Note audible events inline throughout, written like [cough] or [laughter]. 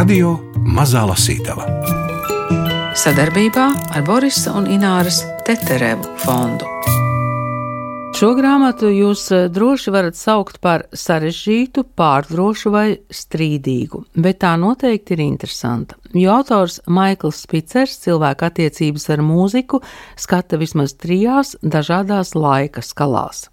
Radio Mazā Lasītava sadarbībā ar Borisa un Ināras Teterevu fondu. Šo grāmatu jūs eh, droši varat saukt par sarežģītu, pārdrošu vai strīdīgu, bet tā noteikti ir interesanta. Jo autors Maikls Spicers cilvēku attiecības ar mūziku skata vismaz trijās dažādās laika skalās.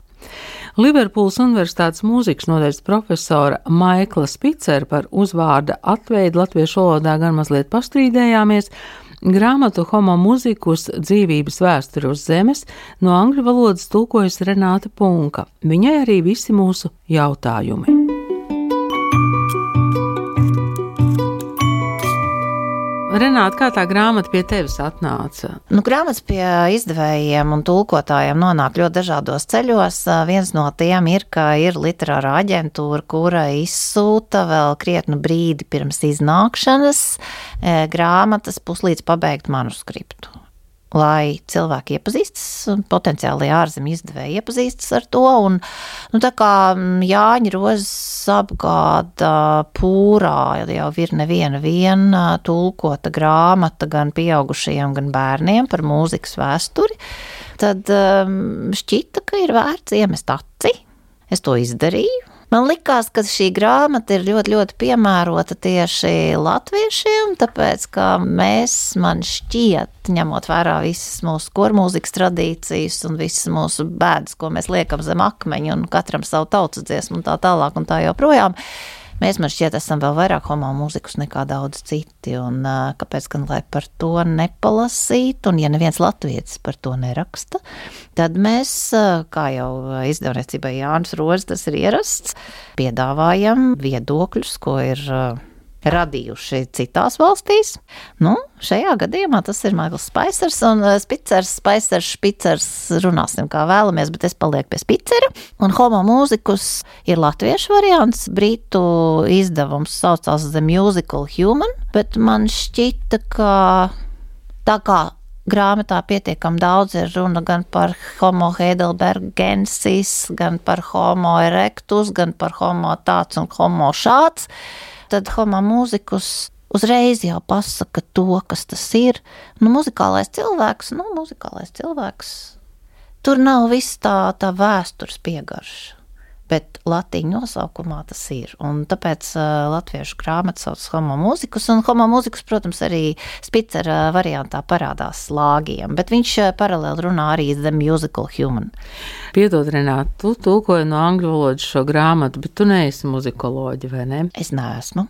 Liverpūles Universitātes mūzikas nodaļas profesora Maikla Spicera par uzvārda atveidu latviešu valodā gan mazliet pastrīdējāmies, Grāmatu Homo mūzikus dzīvības vēsturi uz zemes no angļu valodas tulkojas Renāta Punka. Viņai arī visi mūsu jautājumi. Renāta, kā tā grāmata pie tevis atnāca? Nu, grāmatas pie izdevējiem un tulkotājiem nonāk ļoti dažādos ceļos. Viens no tiem ir, ka ir literāra aģentūra, kura izsūta vēl krietnu brīdi pirms iznākšanas grāmatas puslīdz pabeigt manuskriptu lai cilvēki iepazīstas, potenciāli ārzemju izdevēji iepazīstas ar to. Un, nu, tā kā Jāņa Rozes apgāda pūrā jau ir neviena viena tulkota grāmata gan pieaugušajiem, gan bērniem par mūzikas vēsturi, tad um, šķita, ka ir vērts iemest aci. Es to izdarīju. Man likās, ka šī grāmata ir ļoti, ļoti piemērota tieši latviešiem, tāpēc, ka mēs, man šķiet, ņemot vērā visas mūsu kormūzikas tradīcijas un visas mūsu bēdas, ko mēs liekam zem akmeņa un katram savu tautas dziesmu un tā tālāk un tā joprojām, Mēs, man šķiet, esam vēl vairāk homo mūzikus nekā daudz citi. Un, kāpēc gan lai par to nepalasītu, un ja neviens latvietis par to neraksta, tad mēs, kā jau izdevniecībai Jānis Rozes, tas ir ierasts, piedāvājam viedokļus, ko ir radījuši citās valstīs. Nu, šajā gadījumā tas ir Maikls Spicers un eh, Spicers, Spicers, Spicers, runāsim kā vēlamies, bet es palieku pie Spicera. Un homo mūzikus ir latviešu variants, britu izdevums saucās The Musical Human, bet man šķita, ka tā kā grāmatā pietiekami daudz ir runa gan par homo heidelbergensis, gan par homo erectus, gan par homo tāds un homo šāds tad homo mūzikus uzreiz jau pasaka to, kas tas ir. Nu, muzikālais cilvēks, nu, muzikālais cilvēks. Tur nav viss tā, tā vēstures piegarša. Bet latīņu nosaukumā tas ir. Un tāpēc uh, latviešu grāmata sauc homo mūzikus, un homo mūzikus, protams, arī spicera variantā parādās slāgiem, bet viņš uh, paralēli runā arī The Musical Human. Piedod, Renāt, tu tulkoji no angļu valodas šo grāmatu, bet tu neesi muzikoloģi, vai ne? Es neesmu.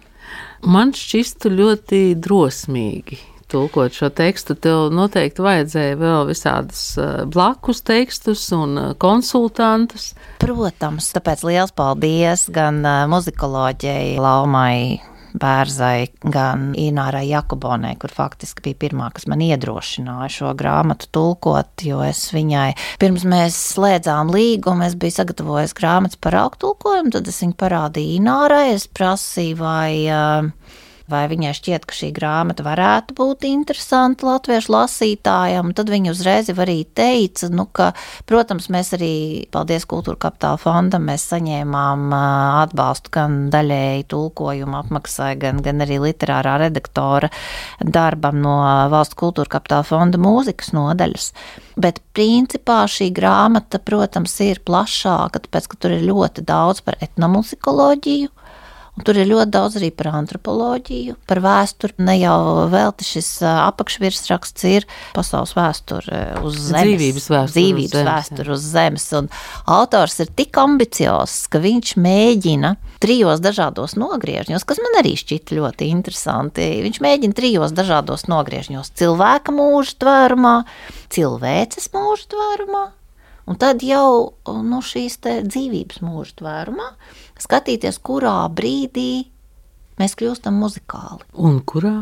Man šķistu ļoti drosmīgi tulkot šo tekstu, tev noteikti vajadzēja vēl visādus eh, blakus tekstus un eh, konsultantus. Protams, tāpēc liels paldies gan eh, muzikoloģijai Laumai Bērzai, gan Inārai Jakobonai, kur faktiski bija pirmā, kas man iedrošināja šo grāmatu tulkot, jo es viņai, pirms mēs slēdzām līgumu, es biju sagatavojis grāmatas par augtulkojumu, tad es viņu parādīju Inārai, es prasīju, vai uh, vai viņai šķiet, ka šī grāmata varētu būt interesanta latviešu lasītājam. Tad viņa uzreiz arī teica, nu, ka, protams, mēs arī, paldies Kultūra Kapitāla fondam, mēs saņēmām atbalstu gan daļēji tulkojumu apmaksai, gan, gan arī literārā redaktora darbam no Valsts Kultūra Kapitāla fonda mūzikas nodaļas. Bet principā šī grāmata, protams, ir plašāka, tāpēc, ka tur ir ļoti daudz par etnomuzikoloģiju Un tur ir ļoti daudz arī par antropoloģiju, par vēsturi. Ne jau velti šis apakšvirsraksts ir pasaules vēsture uz zemes. Dzīvības vēsture. Dzīvības uz vēsture uz zemes. Un autors ir tik ambiciozs, ka viņš mēģina trijos dažādos nogriežņos, kas man arī šķita ļoti interesanti. Viņš mēģina trijos dažādos nogriežņos - cilvēka mūža tvērumā, cilvēces mūža tvērumā Un tad jau nu, šīs dzīvības mūža tvērumā skatīties, kurā brīdī mēs kļūstam muzikāli. Un kurā?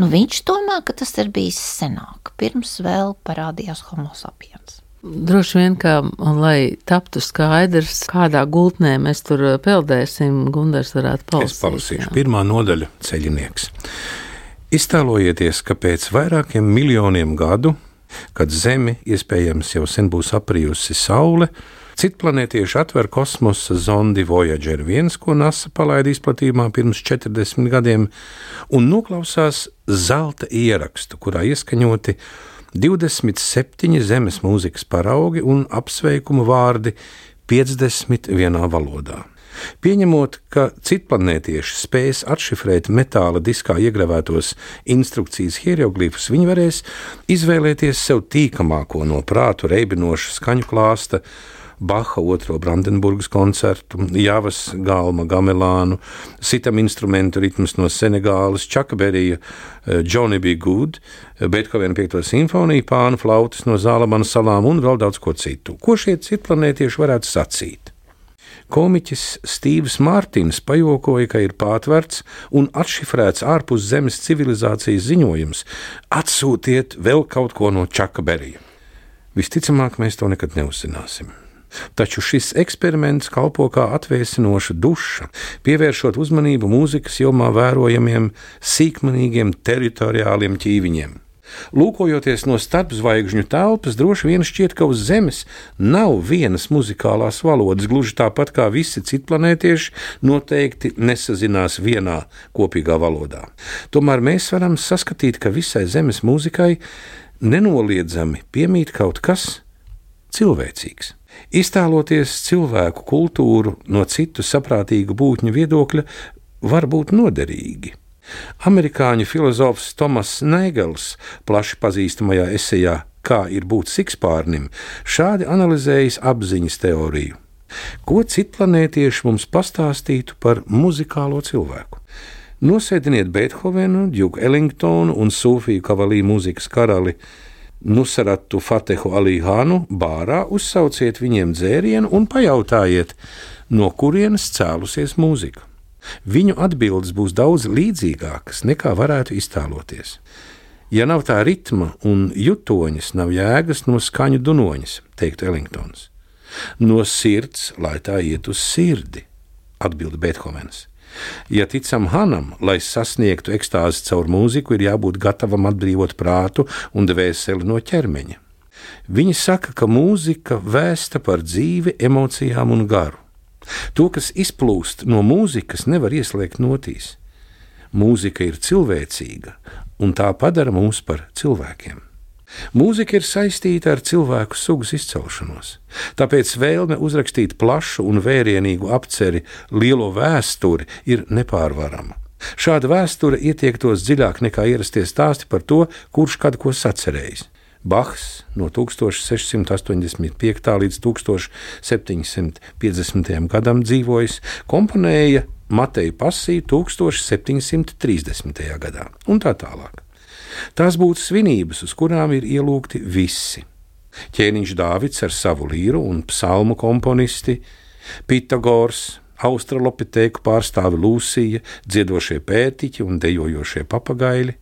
Nu, viņš domā, ka tas ir bijis senāk, pirms vēl parādījās homo sapiens. Droši vien, ka, lai taptu skaidrs, kādā gultnē mēs tur peldēsim, Gunārs varētu palasīt. Es palasīšu pirmā nodaļa - ceļinieks. Iztēlojieties, ka pēc vairākiem miljoniem gadu kad Zemi iespējams jau sen būs aprijusi Saule, citplanētieši atver kosmosa zondi Voyager 1, ko NASA palaida izplatījumā pirms 40 gadiem, un noklausās zelta ierakstu, kurā ieskaņoti 27 zemes mūzikas paraugi un apsveikuma vārdi 51 valodā. Pieņemot, ka citplanētieši spēs atšifrēt metāla diskā iegravētos instrukcijas hieroglifus, viņi varēs izvēlēties sev tīkamāko no prātu reibinoša skaņu klāsta. Baha otro Brandenburgas koncertu, Javas galma gamelānu, sitam instrumentu ritmus no Senegālas, Čakaberija, eh, Johnny B. Good, Beethovena 5. simfoniju, pānu flautas no Zālamana salām un vēl daudz ko citu. Ko šie citplanētieši varētu sacīt? Komiķis Stīvs Mārtiņš pajokoja, ka ir pātverts un atšifrēts ārpus zemes civilizācijas ziņojums: atsūtiet vēl kaut ko no Čaka Berija. Visticamāk, mēs to nekad neuzzināsim. Taču šis eksperiments kalpo kā atvēsinoša duša, pievēršot uzmanību mūzikas jomā vērojamiem sīkmanīgiem teritoriāliem ķīviņiem. Lūkojoties no starpzvaigžņu telpas, droši vien šķiet, ka uz Zemes nav vienas muzikālās valodas, gluži tāpat kā visi citplanētieši noteikti nesazinās vienā kopīgā valodā. Tomēr mēs varam saskatīt, ka visai Zemes mūzikai nenoliedzami piemīt kaut kas cilvēcīgs. Iztēloties cilvēku kultūru no citu saprātīgu būtņu viedokļa var būt noderīgi. Amerikāņu filozofs Tomas Nēgels, plaši pazīstamajā esejā Kā ir būt sikspārnim, šādi analizējis apziņas teoriju. Ko citplanētieši mums pastāstītu par muzikālo cilvēku? Nosēdiniet Beethovenu, Džuku Ellingtonu un Sūfiju kavalī mūzikas karali Nusaratu Fatehu Alīhānu bārā, uzsauciet viņiem dzērienu un pajautājiet, no kurienes cēlusies mūzika. Viņu atbildes būs daudz līdzīgākas nekā varētu iztēloties. Ja nav tā ritma un jutoņas, nav jēgas no skaņu dunoņas, teiktu Ellingtons. No sirds, lai tā iet uz sirdi, atbild Beethovens. Ja ticam Hanam, lai sasniegtu ekstāzi caur mūziku, ir jābūt gatavam atbrīvot prātu un dvēseli no ķermeņa. Viņi saka, ka mūzika vēsta par dzīvi, emocijām un garu. To, kas izplūst no mūzikas, nevar ieslēgt notīs. Mūzika ir cilvēcīga, un tā padara mūs par cilvēkiem. Mūzika ir saistīta ar cilvēku sugas izcelšanos, tāpēc vēlme uzrakstīt plašu un vērienīgu apceri lielo vēsturi ir nepārvarama. Šāda vēsture ietiektos dziļāk nekā ierastie stāsti par to, kurš kad ko sacerējis. Bachs no 1685. līdz 1750. gadam dzīvojis, komponēja Mateja Pasiju 1730. gadā un tā tālāk. Tās būtu svinības, uz kurām ir ielūgti visi. Ķēniņš Dāvids ar savu līru un psalmu komponisti, Pitagors, Australopitēku pārstāve Lūsija, dziedošie pētiķi un dejojošie papagaili.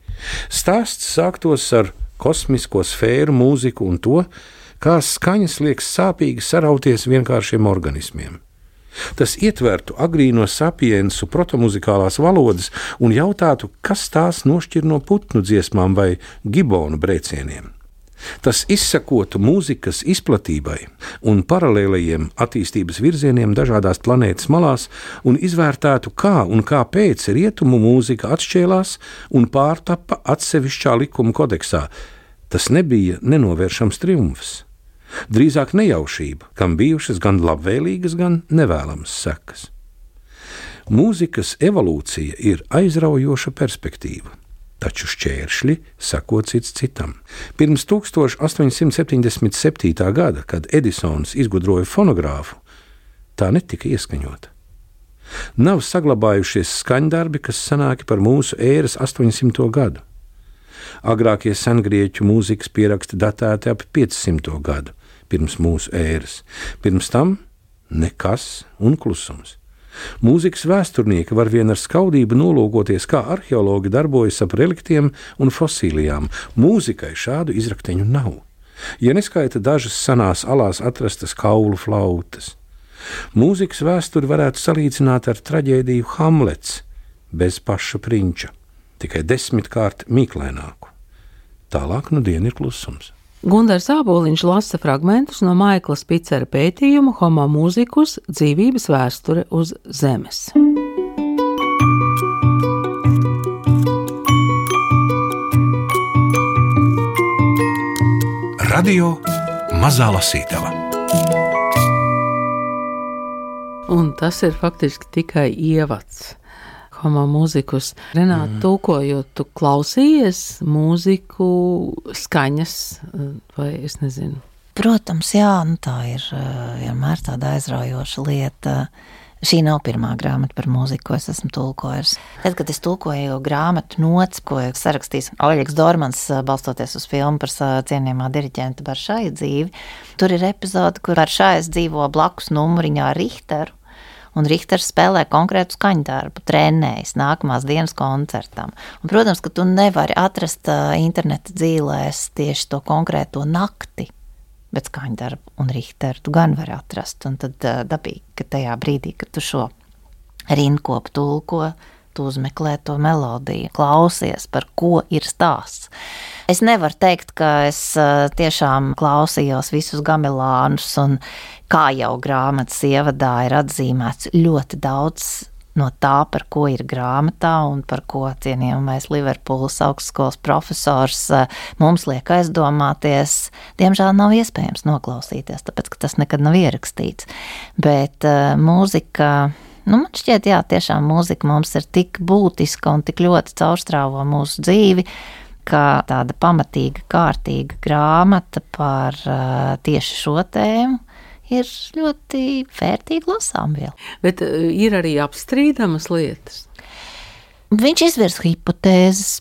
Stāsts sāktos ar kosmisko sfēru, mūziku un to, kā skaņas liekas sāpīgi sarauties vienkāršiem organismiem. Tas ietvertu agrīno sapiensu protomuzikālās valodas un jautātu, kas tās nošķir no putnu dziesmām vai gibonu brēcieniem. Tas izsakotu mūzikas izplatībai un paralēlajiem attīstības virzieniem dažādās planētas malās un izvērtētu, kā un kāpēc rietumu mūzika atšķēlās un pārtapa atsevišķā likuma kodeksā, Tas nebija nenovēršams triumfs. Drīzāk nejaušība, kam bijušas gan labvēlīgas, gan nevēlamas sekas. Mūzikas evolūcija ir aizraujoša perspektīva, taču šķēršļi sako cits citam. Pirms 1877. gada, kad Edisons izgudroja fonogrāfu, tā netika ieskaņota. Nav saglabājušies skaņdarbi, kas senāki par mūsu ēras 800. gadu. Agrākie sengrieķu mūzikas pieraksti datēti ap 500. gadu pirms mūsu ēras. Pirms tam nekas un klusums. Mūzikas vēsturnieki var vien ar skaudību nolūkoties, kā arheologi darbojas ap reliktiem un fosilijām. Mūzikai šādu izrakteņu nav. Ja neskaita dažas senās alās atrastas kaulu flautas. Mūzikas vēsturi varētu salīdzināt ar traģēdiju Hamlets bez paša prinča, tikai desmitkārt mīklaināku. Tālāk nu diena ir klusums. Gunārs Āboliņš lasa fragmentus no Maikla Spicera pētījuma Homo mūzikus dzīvības vēsture uz Zemes. Radio Mazā Lasītava. Un tas ir faktiski tikai ievads homo mūzikus. Renāta, mm. tūkojot, tu klausījies mūziku skaņas, vai es nezinu. Protams, jā, nu tā ir vienmēr tāda aizraujoša lieta. Šī nav pirmā grāmata par mūziku, ko es esmu tulkojis. Tad, kad es tulkoju grāmatu nots, ko sarakstījis Oļegs Dormans, balstoties uz filmu par cienījamā diriģenta Baršāja dzīvi, tur ir epizode, kur Baršājas dzīvo blakus numuriņā Richteru un Richters spēlē konkrētu skaņdarbu, trenējas nākamās dienas koncertam. Un, protams, ka tu nevari atrast interneta dzīvēs tieši to konkrēto nakti. Bet skaņdarbu un Richteru tu gan vari atrast. Un tad dabīgi, ka tajā brīdī, kad tu šo rinkopu tulko, tu uzmeklē to melodiju, klausies, par ko ir stāsts. Es nevaru teikt, ka es tiešām klausījos visus gamelānus, un kā jau grāmatas ievadā ir atzīmēts ļoti daudz no tā, par ko ir grāmatā un par ko cienījamais Liverpools augstskolas profesors mums liek aizdomāties, diemžēl nav iespējams noklausīties, tāpēc, ka tas nekad nav ierakstīts. Bet uh, mūzika Nu, man šķiet, jā, tiešām mūzika mums ir tik būtiska un tik ļoti caurstrāvo mūsu dzīvi, ka tāda pamatīga, kārtīga grāmata par uh, tieši šo tēmu ir ļoti vērtīga lasāmviela. Bet uh, ir arī apstrīdamas lietas. Viņš izvirs hipotēzes,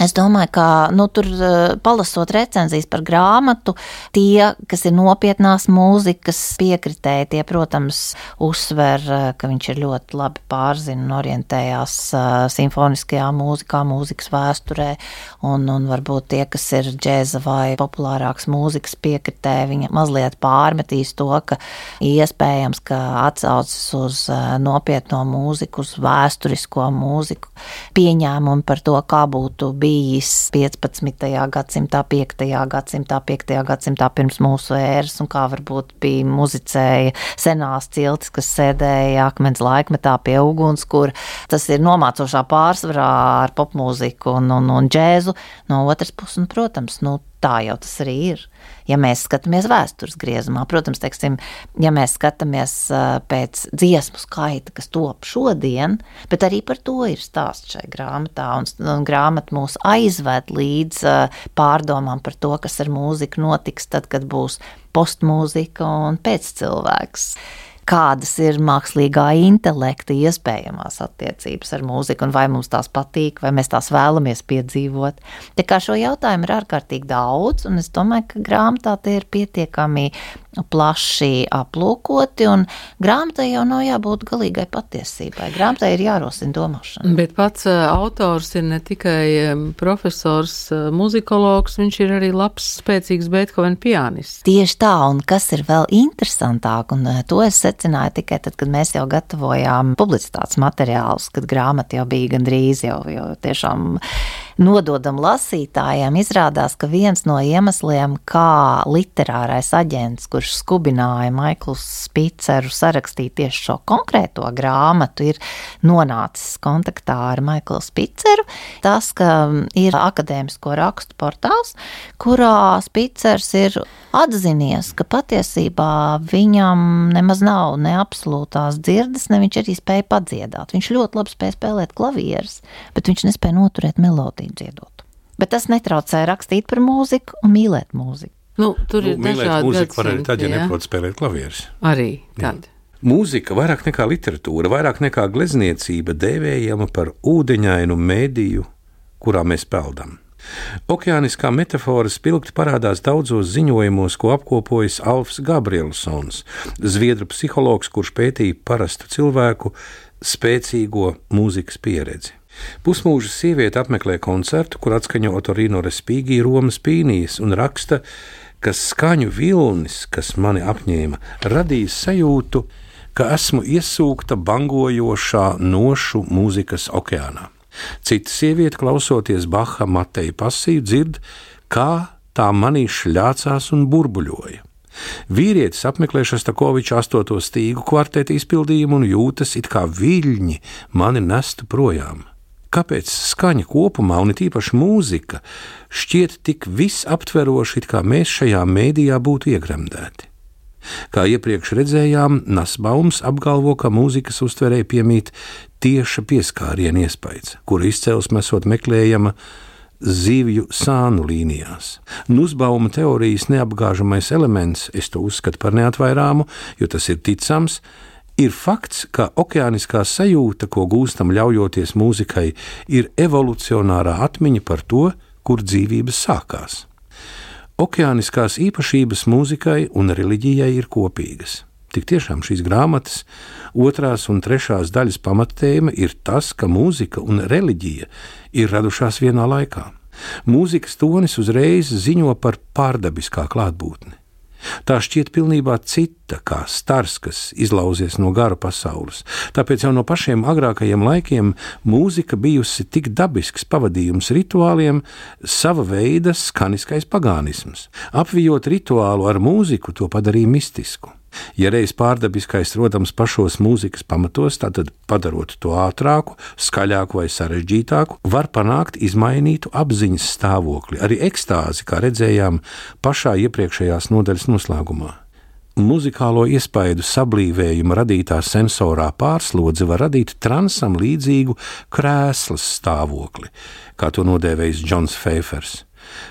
Es domāju, ka nu, tur eh, palasot recenzijas par grāmatu, tie, kas ir nopietnās mūzikas piekritēji, tie, protams, uzsver, eh, ka viņš ir ļoti labi pārzina un orientējās uh, simfoniskajā mūzikā, mūzikas vēsturē, un, un varbūt tie, kas ir džēza vai populārāks mūzikas piekritēji, viņa mazliet pārmetīs to, ka iespējams, ka atsaucas uz nopietno mūziku, uz vēsturisko mūziku, pieņēmumu par to, kā būtu bijis 15. gadsimtā, 5. gadsimtā, 5. gadsimtā pirms mūsu ēras, un kā varbūt bija muzicēja senās ciltis, kas sēdēja akmens laikmetā pie uguns, kur tas ir nomācošā pārsvarā ar popmūziku un, un, un džēzu. No otras puses, un, protams, nu, tā jau tas arī ir. Ja mēs skatāmies vēstures griezumā, protams, teiksim, ja mēs skatāmies pēc dziesmu skaita, kas top šodien, bet arī par to ir stāsts šai grāmatā, un, un grāmata mūs aizved līdz pārdomām par to, kas ar mūziku notiks tad, kad būs postmūzika un pēccilvēks kādas ir mākslīgā intelekta iespējamās attiecības ar mūziku, un vai mums tās patīk, vai mēs tās vēlamies piedzīvot. Tā kā šo jautājumu ir ārkārtīgi daudz, un es domāju, ka grāmatā tie ir pietiekami plaši aplūkoti, un grāmatai jau nav jābūt galīgai patiesībai. Grāmatai ir jārosina domāšana. Bet pats uh, autors ir ne tikai um, profesors, uh, muzikologs, viņš ir arī labs, spēcīgs Beethoven pianists. Tieši tā, un kas ir vēl interesantāk, un to es secināju tikai tad, kad mēs jau gatavojām publicitātes materiālus, kad grāmata jau bija gandrīz jau, jau tiešām nododam lasītājiem, izrādās, ka viens no iemesliem, kā literārais aģents, kurš skubināja Maiklu Spiceru sarakstīt tieši šo konkrēto grāmatu, ir nonācis kontaktā ar Maiklu Spiceru. Tas, ka ir akadēmisko rakstu portāls, kurā Spicers ir atzinies, ka patiesībā viņam nemaz nav ne absolūtās dzirdes, ne viņš arī spēja padziedāt. Viņš ļoti labi spēja spēlēt klavierus, bet viņš nespēja noturēt melodiju dziedot. Bet tas netraucē rakstīt par mūziku un mīlēt mūziku. Nu, tur ir nu, dažādi mūzika var arī tad, ja neprot spēlēt klavierus. Arī tad. Jā. Mūzika vairāk nekā literatūra, vairāk nekā glezniecība dēvējama par ūdeņainu mēdīju, kurā mēs peldam. Okeāniskā metāfora spilgti parādās daudzos ziņojumos, ko apkopojas Alfs Gabrielsons, zviedru psihologs, kurš pētīja parastu cilvēku spēcīgo mūzikas pieredzi. Pusmūža sieviete apmeklē koncertu, kur atskaņo Otorino Respīgī Romas pīnijas un raksta, ka skaņu vilnis, kas mani apņēma, radīja sajūtu, ka esmu iesūkta bangojošā nošu mūzikas okeānā. Cita sieviete, klausoties Baha Mateja pasīvu, dzird, kā tā manī šļācās un burbuļoja. Vīrietis apmeklē Šostakoviča astoto stīgu kvarteta izpildījumu un jūtas it kā viļņi mani nestu projām. Kāpēc skaņa kopumā, un it īpaši mūzika, šķiet tik visaptveroši, it kā mēs šajā mēdījā būtu iegremdēti? Kā iepriekš redzējām, Nasbaums apgalvo, ka mūzikas uztverēji piemīt tieša pieskāriena iespējas, kura izcelsme esot meklējama zivju sānu līnijās. Nusbauma teorijas neapgāžamais elements, es to uzskatu par neatvairāmu, jo tas ir ticams, ir fakts, ka okeāniskā sajūta, ko gūstam ļaujoties mūzikai, ir evolucionārā atmiņa par to, kur dzīvības sākās. Okeāniskās īpašības mūzikai un reliģijai ir kopīgas. Tik tiešām šīs grāmatas otrās un trešās daļas pamattēma ir tas, ka mūzika un reliģija ir radušās vienā laikā. Mūzikas tonis uzreiz ziņo par pārdabiskā klātbūtni. Tā šķiet pilnībā cita, kā stars, kas izlauzies no gara pasaules. Tāpēc jau no pašiem agrākajiem laikiem mūzika bijusi tik dabisks pavadījums rituāliem, sava veida skaniskais pagānisms. Apvijot rituālu ar mūziku, to padarīja mistisku. Ja reiz pārdabiskais rodams pašos mūzikas pamatos, tad padarot to ātrāku, skaļāku vai sarežģītāku, var panākt izmainītu apziņas stāvokli, arī ekstāzi, kā redzējām pašā iepriekšējās nodaļas noslēgumā. Muzikālo iespaidu sablīvējuma radītā sensorā pārslodze var radīt transam līdzīgu krēslas stāvokli, kā to nodēvējis Džons Feifers.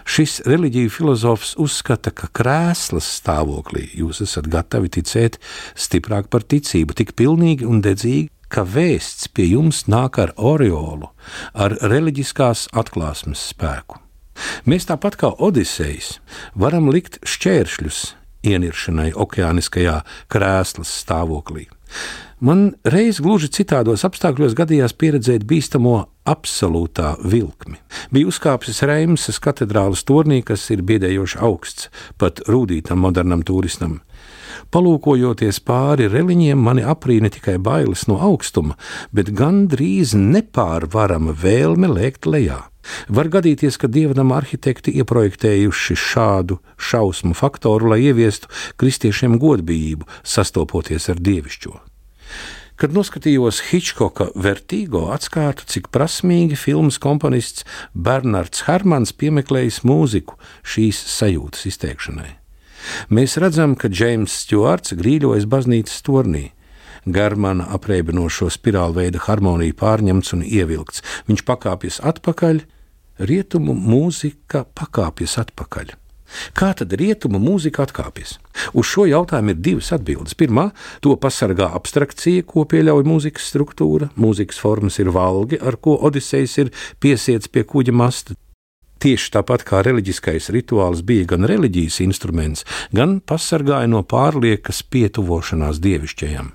Šis reliģiju filozofs uzskata, ka krēslas stāvoklī jūs esat gatavi ticēt stiprāk par ticību, tik pilnīgi un dedzīgi, ka vēsts pie jums nāk ar oreolu, ar reliģiskās atklāsmes spēku. Mēs tāpat kā Odisejs varam likt šķēršļus ieniršanai okeāniskajā krēslas stāvoklī. Man reiz gluži citādos apstākļos gadījās pieredzēt bīstamo absolūtā vilkmi. Bija uzkāpis Reimsas katedrālas turnī, kas ir biedējoši augsts, pat rūtītam modernam turistam. Palūkojoties pāri reliņiem, mani aprīna tikai bailes no augstuma, bet gandrīz nepārvarama vēlme lēkt lejā. Var gadīties, ka dievam arhitekti ieprojektējuši šādu šausmu faktoru, lai ieviestu kristiešiem godbijību, sastopoties ar dievišķo. Kad noskatījos Hitchcocka vertīgo, atskārtu, cik prasmīgi filmas komponists Bernards Hermans piemeklējis mūziku šīs sajūtas izteikšanai. Mēs redzam, ka Džeims Stjorts grīļojas baznīcas tornī. Garmana apreibinošo spirālveida harmoniju pārņemts un ievilkts. Viņš pakāpjas atpakaļ, rietumu mūzika pakāpjas atpakaļ. Kā tad rietumu mūzika atkāpjas? Uz šo jautājumu ir divas atbildes. Pirmā, to pasargā abstrakcija, ko pieļauj mūzikas struktūra. Mūzikas formas ir valgi, ar ko Odisejs ir piesiets pie kuģa masta. Tieši tāpat kā reliģiskais rituāls bija gan reliģijas instruments, gan pasargāja no pārliekas pietuvošanās dievišķajam.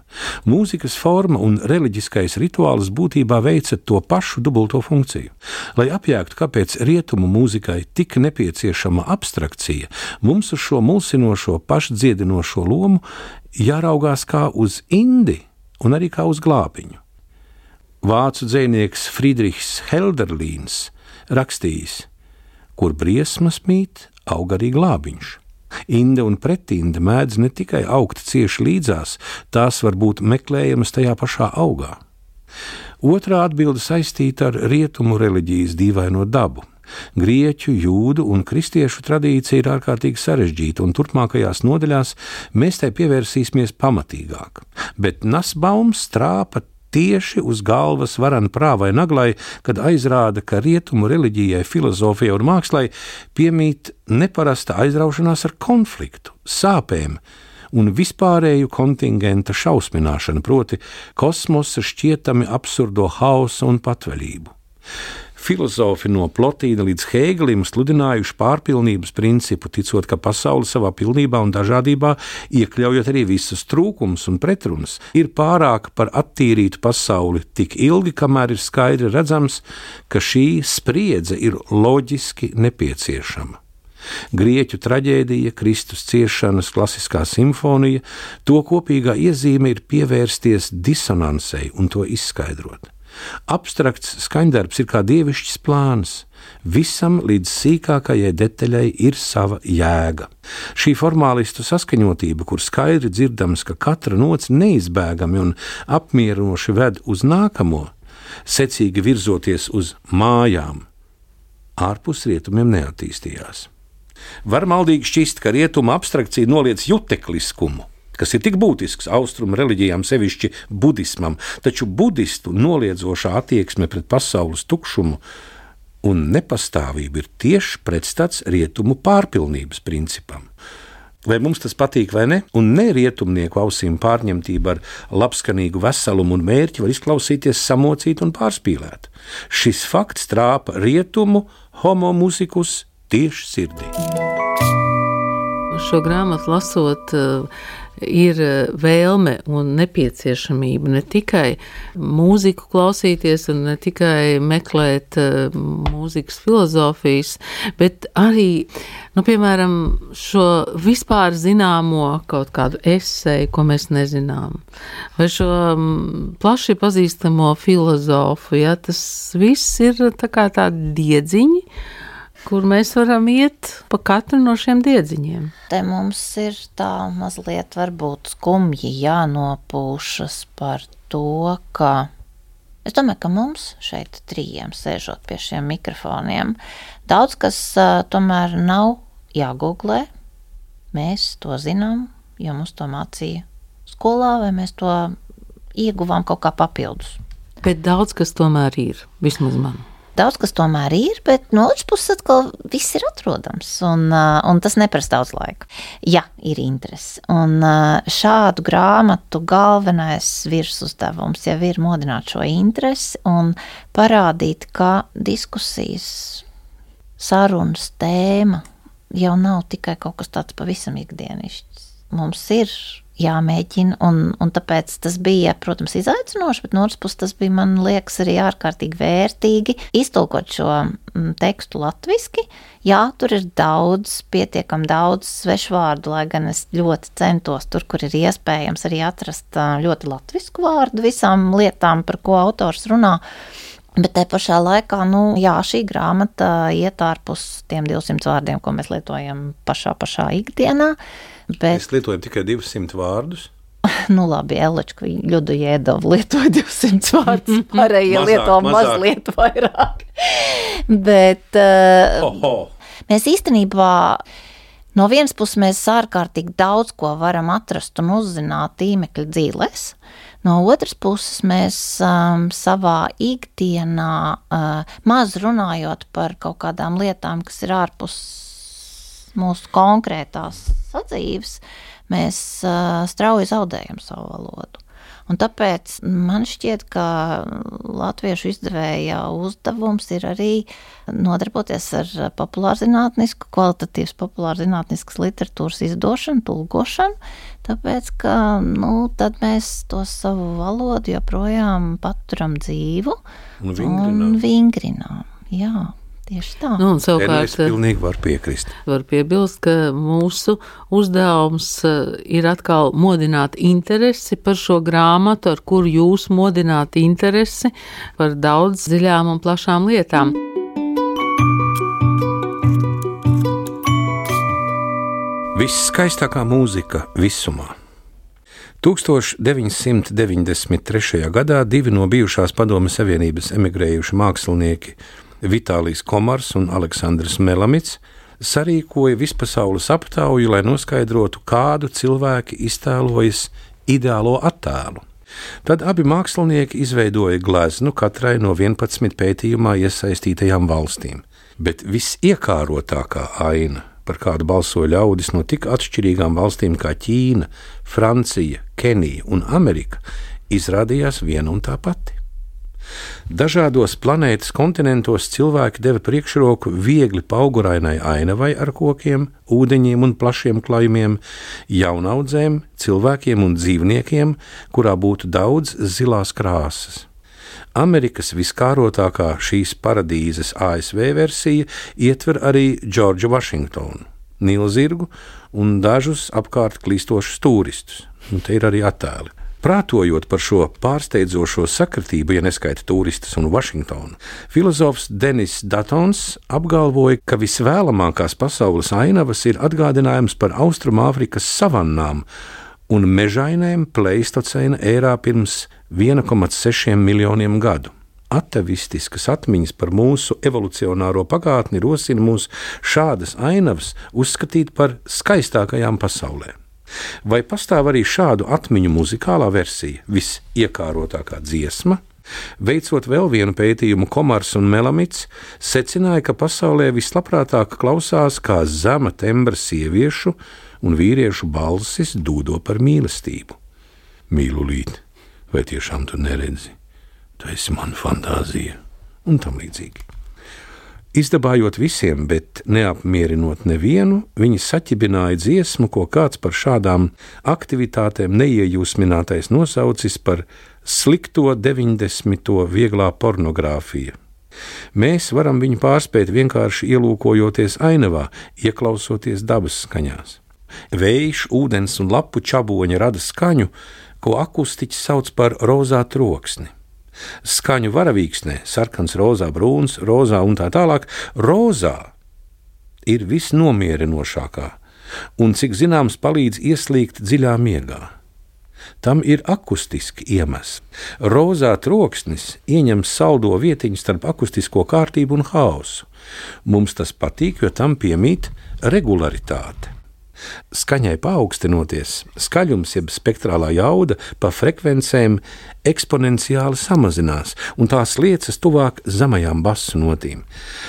Mūzikas forma un reliģiskais rituāls būtībā veica to pašu dubulto funkciju. Lai apjēgtu, kāpēc rietumu mūzikai tik nepieciešama abstrakcija, mums uz šo mulsinošo, pašdziedinošo lomu jāraugās kā uz indi un arī kā uz glābiņu. Vācu dzinieks Friedrichs Helderlīns rakstījis: kur briesmas mīt, aug arī glābiņš. Inde un pretinde mēdz ne tikai augt cieši līdzās, tās var būt meklējamas tajā pašā augā. Otrā atbilde saistīta ar rietumu reliģijas dīvaino dabu. Grieķu, jūdu un kristiešu tradīcija ir ārkārtīgi sarežģīta, un turpmākajās nodaļās mēs tai pievērsīsimies pamatīgāk. Bet Nasbaums strāpa tieši uz galvas varan prāvai naglai, kad aizrāda, ka rietumu reliģijai, filozofijai un mākslai piemīt neparasta aizraušanās ar konfliktu, sāpēm un vispārēju kontingenta šausmināšanu, proti, kosmosa šķietami absurdo hausu un patvaļību. Filozofi no Plotīna līdz Hēgelim sludinājuši pārpilnības principu, ticot, ka pasaule savā pilnībā un dažādībā, iekļaujot arī visus trūkumus un pretrunas, ir pārāka par attīrītu pasauli tik ilgi, kamēr ir skaidri redzams, ka šī spriedze ir loģiski nepieciešama. Grieķu traģēdija, Kristus ciešanas, klasiskā simfonija, to kopīgā iezīme ir pievērsties disonansei un to izskaidrot. Abstrakts skaņdarbs ir kā dievišķs plāns. Visam līdz sīkākajai detaļai ir sava jēga. Šī formālistu saskaņotība, kur skaidri dzirdams, ka katra nots neizbēgami un apmierinoši ved uz nākamo, secīgi virzoties uz mājām, ārpus rietumiem neattīstījās. Var maldīgi šķist, ka rietuma abstrakcija noliec jutekliskumu kas ir tik būtisks austrumu reliģijām, sevišķi budismam, taču budistu noliedzošā attieksme pret pasaules tukšumu un nepastāvību ir tieši pretstats rietumu pārpilnības principam. Vai mums tas patīk vai ne, un ne rietumnieku ausīm pārņemtība ar labskanīgu veselumu un mērķi var izklausīties samocīt un pārspīlēt. Šis fakts trāpa rietumu homo mūzikus tieši sirdī. Šo grāmatu lasot, uh, ir eh, vēlme un nepieciešamība ne tikai mūziku klausīties un ne tikai meklēt uh, mūzikas filozofijas, bet arī, nu, piemēram, šo vispār zināmo kaut kādu esēju, ko mēs nezinām, vai šo um, plaši pazīstamo filozofu, ja tas viss ir tā kā tādi diedziņi, kur mēs varam iet pa katru no šiem diedziņiem. Te mums ir tā mazliet varbūt skumji jānopūšas par to, ka es domāju, ka mums šeit trījiem sēžot pie šiem mikrofoniem, daudz kas uh, tomēr nav jāgooglē. Mēs to zinām, jo mums to mācīja skolā, vai mēs to ieguvām kaut kā papildus. Bet daudz kas tomēr ir, vismaz man. Daudz kas tomēr ir, bet no otras puses atkal viss ir atrodams, un, un tas neprasa daudz laika. Jā, ir interese. Un šādu grāmatu galvenais virsuzdevums jau ir modināt šo interesi un parādīt, ka diskusijas, sarunas tēma jau nav tikai kaut kas tāds pavisam ikdienišķs. Mums ir jāmēģina. Un, un tāpēc tas bija, protams, izaicinoši, bet no otras puses tas bija, man liekas, arī ārkārtīgi vērtīgi iztulkot šo mm, tekstu latviešu. Jā, tur ir daudz, pietiekami daudz svešvārdu, lai gan es ļoti centos tur, kur ir iespējams arī atrast ļoti latviešu vārdu visām lietām, par ko autors runā. Bet te pašā laikā, nu, jā, šī grāmata iet ārpus tiem 200 vārdiem, ko mēs lietojam pašā, pašā ikdienā. Uh, Bet... Mēs lietojam tikai 200 vārdus. [laughs] Nu, labi, Elečka Ļudu Jēdovu lietoja 200 vārdus, [laughs] pārējie lieto mazliet vairāk. [laughs] Bet uh, ho, ho. mēs īstenībā no vienas puses mēs ārkārtīgi daudz ko varam atrast un uzzināt tīmekļa dzīvēs. No otras puses, mēs um, savā ikdienā, uh, maz runājot par kaut kādām lietām, kas ir ārpus mūsu konkrētās sadzīves, mēs uh, strauji zaudējam savu valodu. Un tāpēc man šķiet, ka latviešu izdevēja uzdevums ir arī nodarboties ar populārzinātnisku, kvalitatīvas populārzinātniskas literatūras izdošanu, tulkošanu, tāpēc, ka nu, tad mēs to savu valodu joprojām paturam dzīvu un vingrinām. Un vingrinām jā. Tieši tā. Nu, savukārt, es pilnīgi varu piekrist. Var piebilst, ka mūsu uzdevums eh, ir atkal modināt interesi par šo grāmatu, ar kuru jūs modināt interesi par daudz dziļām un plašām lietām. Visskaistākā mūzika visumā. 1993. gadā divi no bijušās Padomes Savienības emigrējuši mākslinieki Vitālijs Komars un Aleksandrs Melamits sarīkoja vispasaules aptauju, lai noskaidrotu, kādu cilvēki iztēlojas ideālo attēlu. Tad abi mākslinieki izveidoja gleznu katrai no 11 pētījumā iesaistītajām valstīm, bet visiekārotākā aina, par kādu balsoja ļaudis no tik atšķirīgām valstīm kā Ķīna, Francija, Kenija un Amerika, izrādījās viena un tā pati. Dažādos planētas kontinentos cilvēki deva priekšroku viegli paugurainai ainavai ar kokiem, ūdeņiem un plašiem klājumiem, jaunaudzēm, cilvēkiem un dzīvniekiem, kurā būtu daudz zilās krāsas. Amerikas viskārotākā šīs paradīzes ASV versija ietver arī Džordžu Vašingtonu, Nīlzirgu un dažus apkārt klīstošus turistus. Un te ir arī attēli. Prātojot par šo pārsteidzošo sakritību, ja neskaita turistus un Vašingtonu, filozofs Denis Datons apgalvoja, ka visvēlamākās pasaules ainavas ir atgādinājums par Austrumāfrikas savannām un mežainēm Pleistocēna ērā pirms 1,6 miljoniem gadu. Atavistiskas atmiņas par mūsu evolucionāro pagātni rosina mūs šādas ainavas uzskatīt par skaistākajām pasaulē. Vai pastāv arī šādu atmiņu muzikālā versija, visiekārotākā dziesma? Veicot vēl vienu pētījumu, Komars un Melamits secināja, ka pasaulē vislabprātāk klausās kā zema tembra sieviešu un vīriešu balsis dūdo par mīlestību. Mīlulīt, vai tiešām tu neredzi? Tu esi mana fantāzija un tam līdzīgi. Izdabājot visiem, bet neapmierinot nevienu, viņi saķibināja dziesmu, ko kāds par šādām aktivitātēm neiejūsminātais nosaucis par slikto 90. vieglā pornogrāfija. Mēs varam viņu pārspēt vienkārši ielūkojoties ainavā, ieklausoties dabas skaņās. Vējš, ūdens un lapu čaboņa rada skaņu, ko akustiķis sauc par rozā troksni skaņu varavīksnē, sarkans, rozā, brūns, rozā un tā tālāk. Rozā ir visnomierinošākā un, cik zināms, palīdz ieslīgt dziļā miegā. Tam ir akustiski iemesli. Rozā troksnis ieņem saldo vietiņu starp akustisko kārtību un haosu. Mums tas patīk, jo tam piemīt regularitāte. Skaņai paaugstinoties, skaļums, jeb spektrālā jauda pa frekvencēm eksponenciāli samazinās, un tās liecas tuvāk zemajām basu notīm.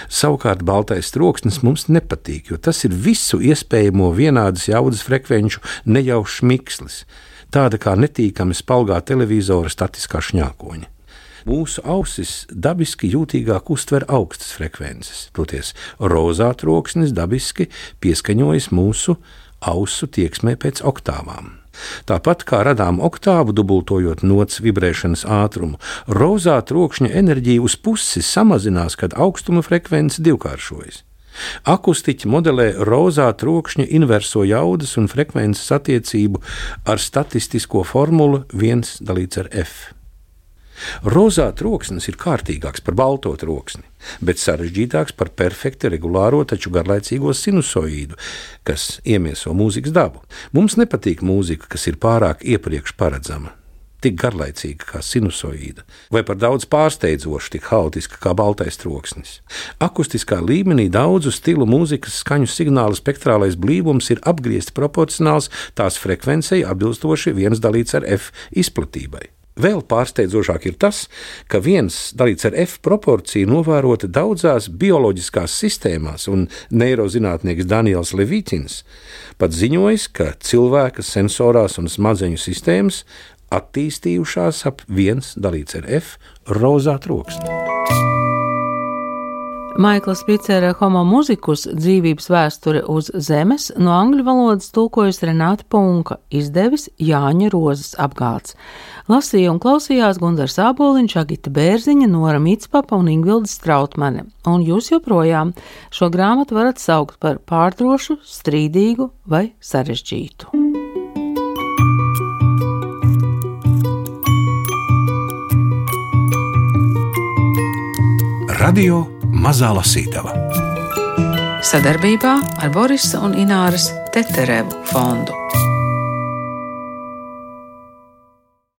Savukārt baltais troksnis mums nepatīk, jo tas ir visu iespējamo vienādas jaudas frekvenču nejaušs mikslis, tāda kā netīkami spalgā televizora statiskā šņākoņa mūsu ausis dabiski jūtīgāk uztver augstas frekvences. Toties rozā troksnis dabiski pieskaņojas mūsu ausu tieksmē pēc oktāvām. Tāpat kā radām oktāvu, dubultojot nots vibrēšanas ātrumu, rozā trokšņa enerģija uz pusi samazinās, kad augstuma frekvence divkāršojas. Akustiķi modelē rozā trokšņa inverso jaudas un frekvences attiecību ar statistisko formulu 1 dalīts ar f. Rozā troksnis ir kārtīgāks par balto troksni, bet sarežģītāks par perfekti regulāro, taču garlaicīgo sinusoīdu, kas iemieso mūzikas dabu. Mums nepatīk mūzika, kas ir pārāk iepriekš paredzama. Tik garlaicīga kā sinusoīda, vai par daudz pārsteidzoša, tik haotiska kā baltais troksnis. Akustiskā līmenī daudzu stilu mūzikas skaņu signāla spektrālais blīvums ir apgriezti proporcionāls tās frekvencei atbilstoši viens dalīts ar F izplatībai. Vēl pārsteidzošāk ir tas, ka viens dalīts ar F proporciju novērota daudzās bioloģiskās sistēmās, un neirozinātnieks Daniels Levītins pat ziņojis, ka cilvēka sensorās un smadzeņu sistēmas attīstījušās ap viens dalīts ar F rozā troksni. Maikls Picera Homo muzikus dzīvības vēsture uz zemes no angļu valodas tulkojas Renāta Punka, izdevis Jāņa Rozes apgāds. Lasīja un klausījās Gundars Āboliņš, Agita Bērziņa, Nora Mitspapa un Ingvilda Strautmane. Un jūs joprojām šo grāmatu varat saukt par pārdrošu, strīdīgu vai sarežģītu. Radio Mazā Lasītava. Sadarbībā ar Borisa un Ināras Teterevu fondu.